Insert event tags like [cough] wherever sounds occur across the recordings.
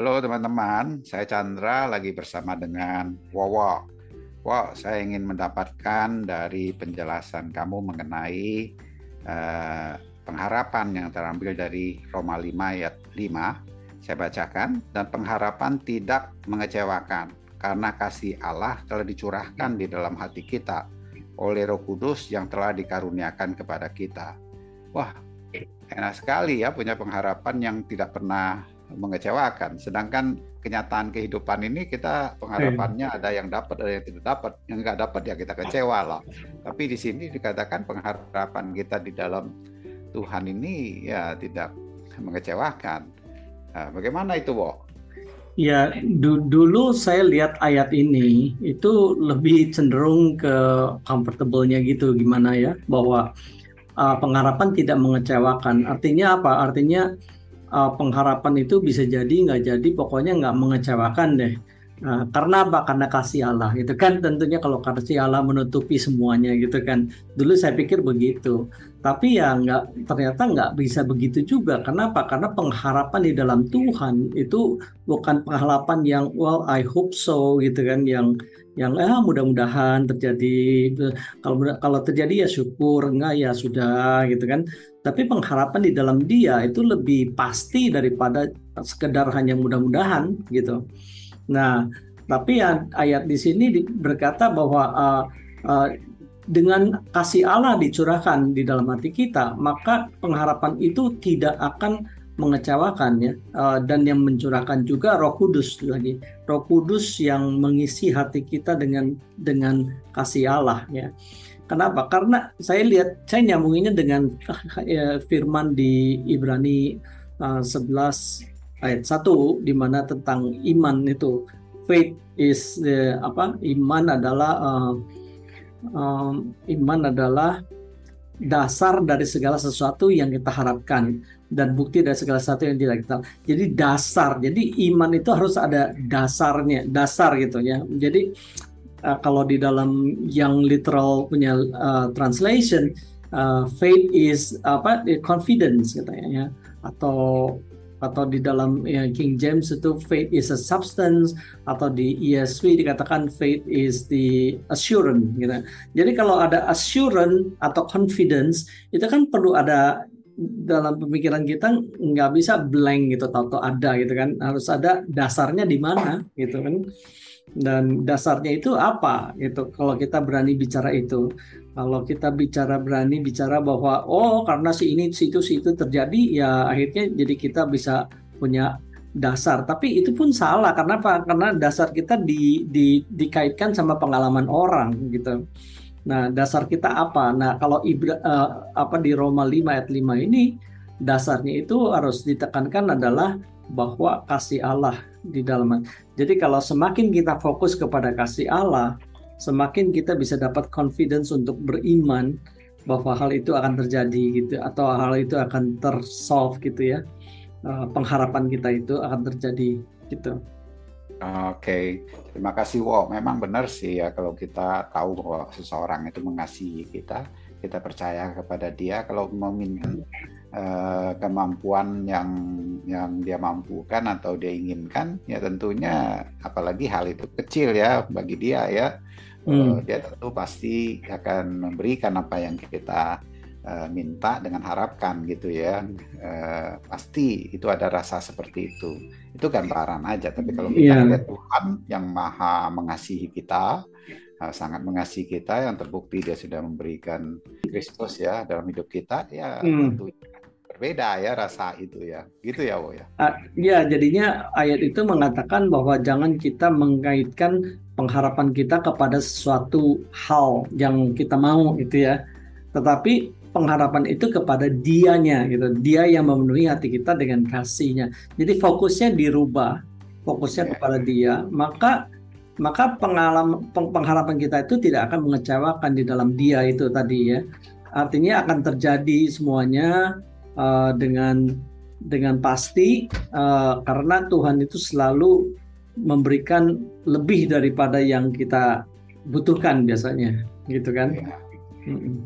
Halo teman-teman, saya Chandra lagi bersama dengan Wowo. Wow, saya ingin mendapatkan dari penjelasan kamu mengenai uh, pengharapan yang terambil dari Roma 5 ayat 5. Saya bacakan, dan pengharapan tidak mengecewakan, karena kasih Allah telah dicurahkan di dalam hati kita oleh Roh Kudus yang telah dikaruniakan kepada kita. Wah, enak sekali ya punya pengharapan yang tidak pernah mengecewakan. Sedangkan kenyataan kehidupan ini kita pengharapannya iya. ada yang dapat ada yang tidak dapat. Yang nggak dapat ya kita kecewa lah. Tapi di sini dikatakan pengharapan kita di dalam Tuhan ini ya tidak mengecewakan. Nah, bagaimana itu, Bo? Ya, du dulu saya lihat ayat ini itu lebih cenderung ke comfortable-nya gitu gimana ya bahwa uh, pengharapan tidak mengecewakan. Artinya apa? Artinya pengharapan itu bisa jadi nggak jadi, pokoknya nggak mengecewakan deh. Nah, karena apa? Karena kasih Allah gitu kan. Tentunya kalau kasih Allah menutupi semuanya gitu kan. Dulu saya pikir begitu. Tapi ya nggak ternyata nggak bisa begitu juga. Kenapa? Karena pengharapan di dalam Tuhan itu bukan pengharapan yang well I hope so gitu kan yang yang ah mudah-mudahan terjadi kalau kalau terjadi ya syukur enggak ya sudah gitu kan tapi pengharapan di dalam dia itu lebih pasti daripada sekedar hanya mudah-mudahan gitu nah tapi ya, ayat di sini berkata bahwa uh, uh, dengan kasih Allah dicurahkan di dalam hati kita maka pengharapan itu tidak akan mengecewakan ya. Uh, dan yang mencurahkan juga Roh Kudus lagi. Roh Kudus yang mengisi hati kita dengan dengan kasih Allah ya. Kenapa? Karena saya lihat saya nyambunginnya dengan uh, [laughs] firman di Ibrani uh, 11 ayat 1 di mana tentang iman itu faith is uh, apa iman adalah uh, um, iman adalah dasar dari segala sesuatu yang kita harapkan dan bukti dari segala sesuatu yang tidak kita. Jadi dasar. Jadi iman itu harus ada dasarnya, dasar gitu ya. Jadi uh, kalau di dalam yang literal punya uh, translation uh, faith is apa confidence katanya ya atau atau di dalam ya, King James itu faith is a substance atau di ESV dikatakan faith is the assurance gitu. Jadi kalau ada assurance atau confidence itu kan perlu ada dalam pemikiran kita nggak bisa blank gitu atau ada gitu kan harus ada dasarnya di mana gitu kan dan dasarnya itu apa? Gitu kalau kita berani bicara itu. Kalau kita bicara berani bicara bahwa oh karena si ini si itu si itu terjadi ya akhirnya jadi kita bisa punya dasar. Tapi itu pun salah. Karena apa? Karena dasar kita di, di dikaitkan sama pengalaman orang gitu. Nah, dasar kita apa? Nah, kalau Ibra, uh, apa di Roma 5 ayat 5 ini dasarnya itu harus ditekankan adalah bahwa kasih Allah di dalam. Jadi kalau semakin kita fokus kepada kasih Allah, semakin kita bisa dapat confidence untuk beriman bahwa hal itu akan terjadi gitu atau hal itu akan tersolve gitu ya. Uh, pengharapan kita itu akan terjadi gitu. Oke, terima kasih. Wow, memang benar sih ya kalau kita tahu bahwa seseorang itu mengasihi kita, kita percaya kepada dia. Kalau meminta uh, kemampuan yang yang dia mampukan atau dia inginkan, ya tentunya apalagi hal itu kecil ya bagi dia ya, hmm. uh, dia tentu pasti akan memberikan apa yang kita uh, minta dengan harapkan gitu ya. Uh, pasti itu ada rasa seperti itu itu gambaran aja tapi kalau kita yeah. lihat Tuhan yang maha mengasihi kita sangat mengasihi kita yang terbukti dia sudah memberikan Kristus ya dalam hidup kita ya hmm. tentu berbeda ya rasa itu ya. Gitu ya Wo ya? Ya jadinya ayat itu mengatakan bahwa jangan kita mengaitkan pengharapan kita kepada sesuatu hal yang kita mau itu ya. Tetapi pengharapan itu kepada dianya gitu. Dia yang memenuhi hati kita dengan kasihnya. Jadi fokusnya dirubah fokusnya yeah. kepada dia maka maka pengalaman pengharapan kita itu tidak akan mengecewakan di dalam dia itu tadi ya. Artinya akan terjadi semuanya uh, dengan dengan pasti uh, karena Tuhan itu selalu memberikan lebih daripada yang kita butuhkan biasanya gitu kan yeah. mm -mm.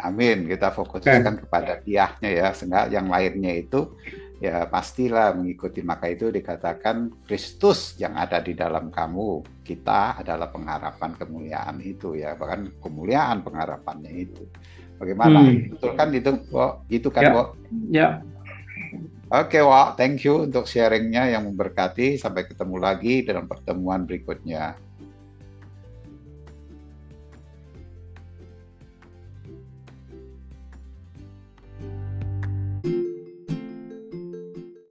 Amin. Kita fokuskan kepada diahnya ya, sehingga yang lainnya itu ya pastilah mengikuti maka itu dikatakan Kristus yang ada di dalam kamu kita adalah pengharapan kemuliaan itu ya bahkan kemuliaan pengharapannya itu bagaimana hmm. betul kan itu kok itu kan ya. kok ya Oke, okay, Wak. Thank you untuk sharingnya yang memberkati. Sampai ketemu lagi dalam pertemuan berikutnya.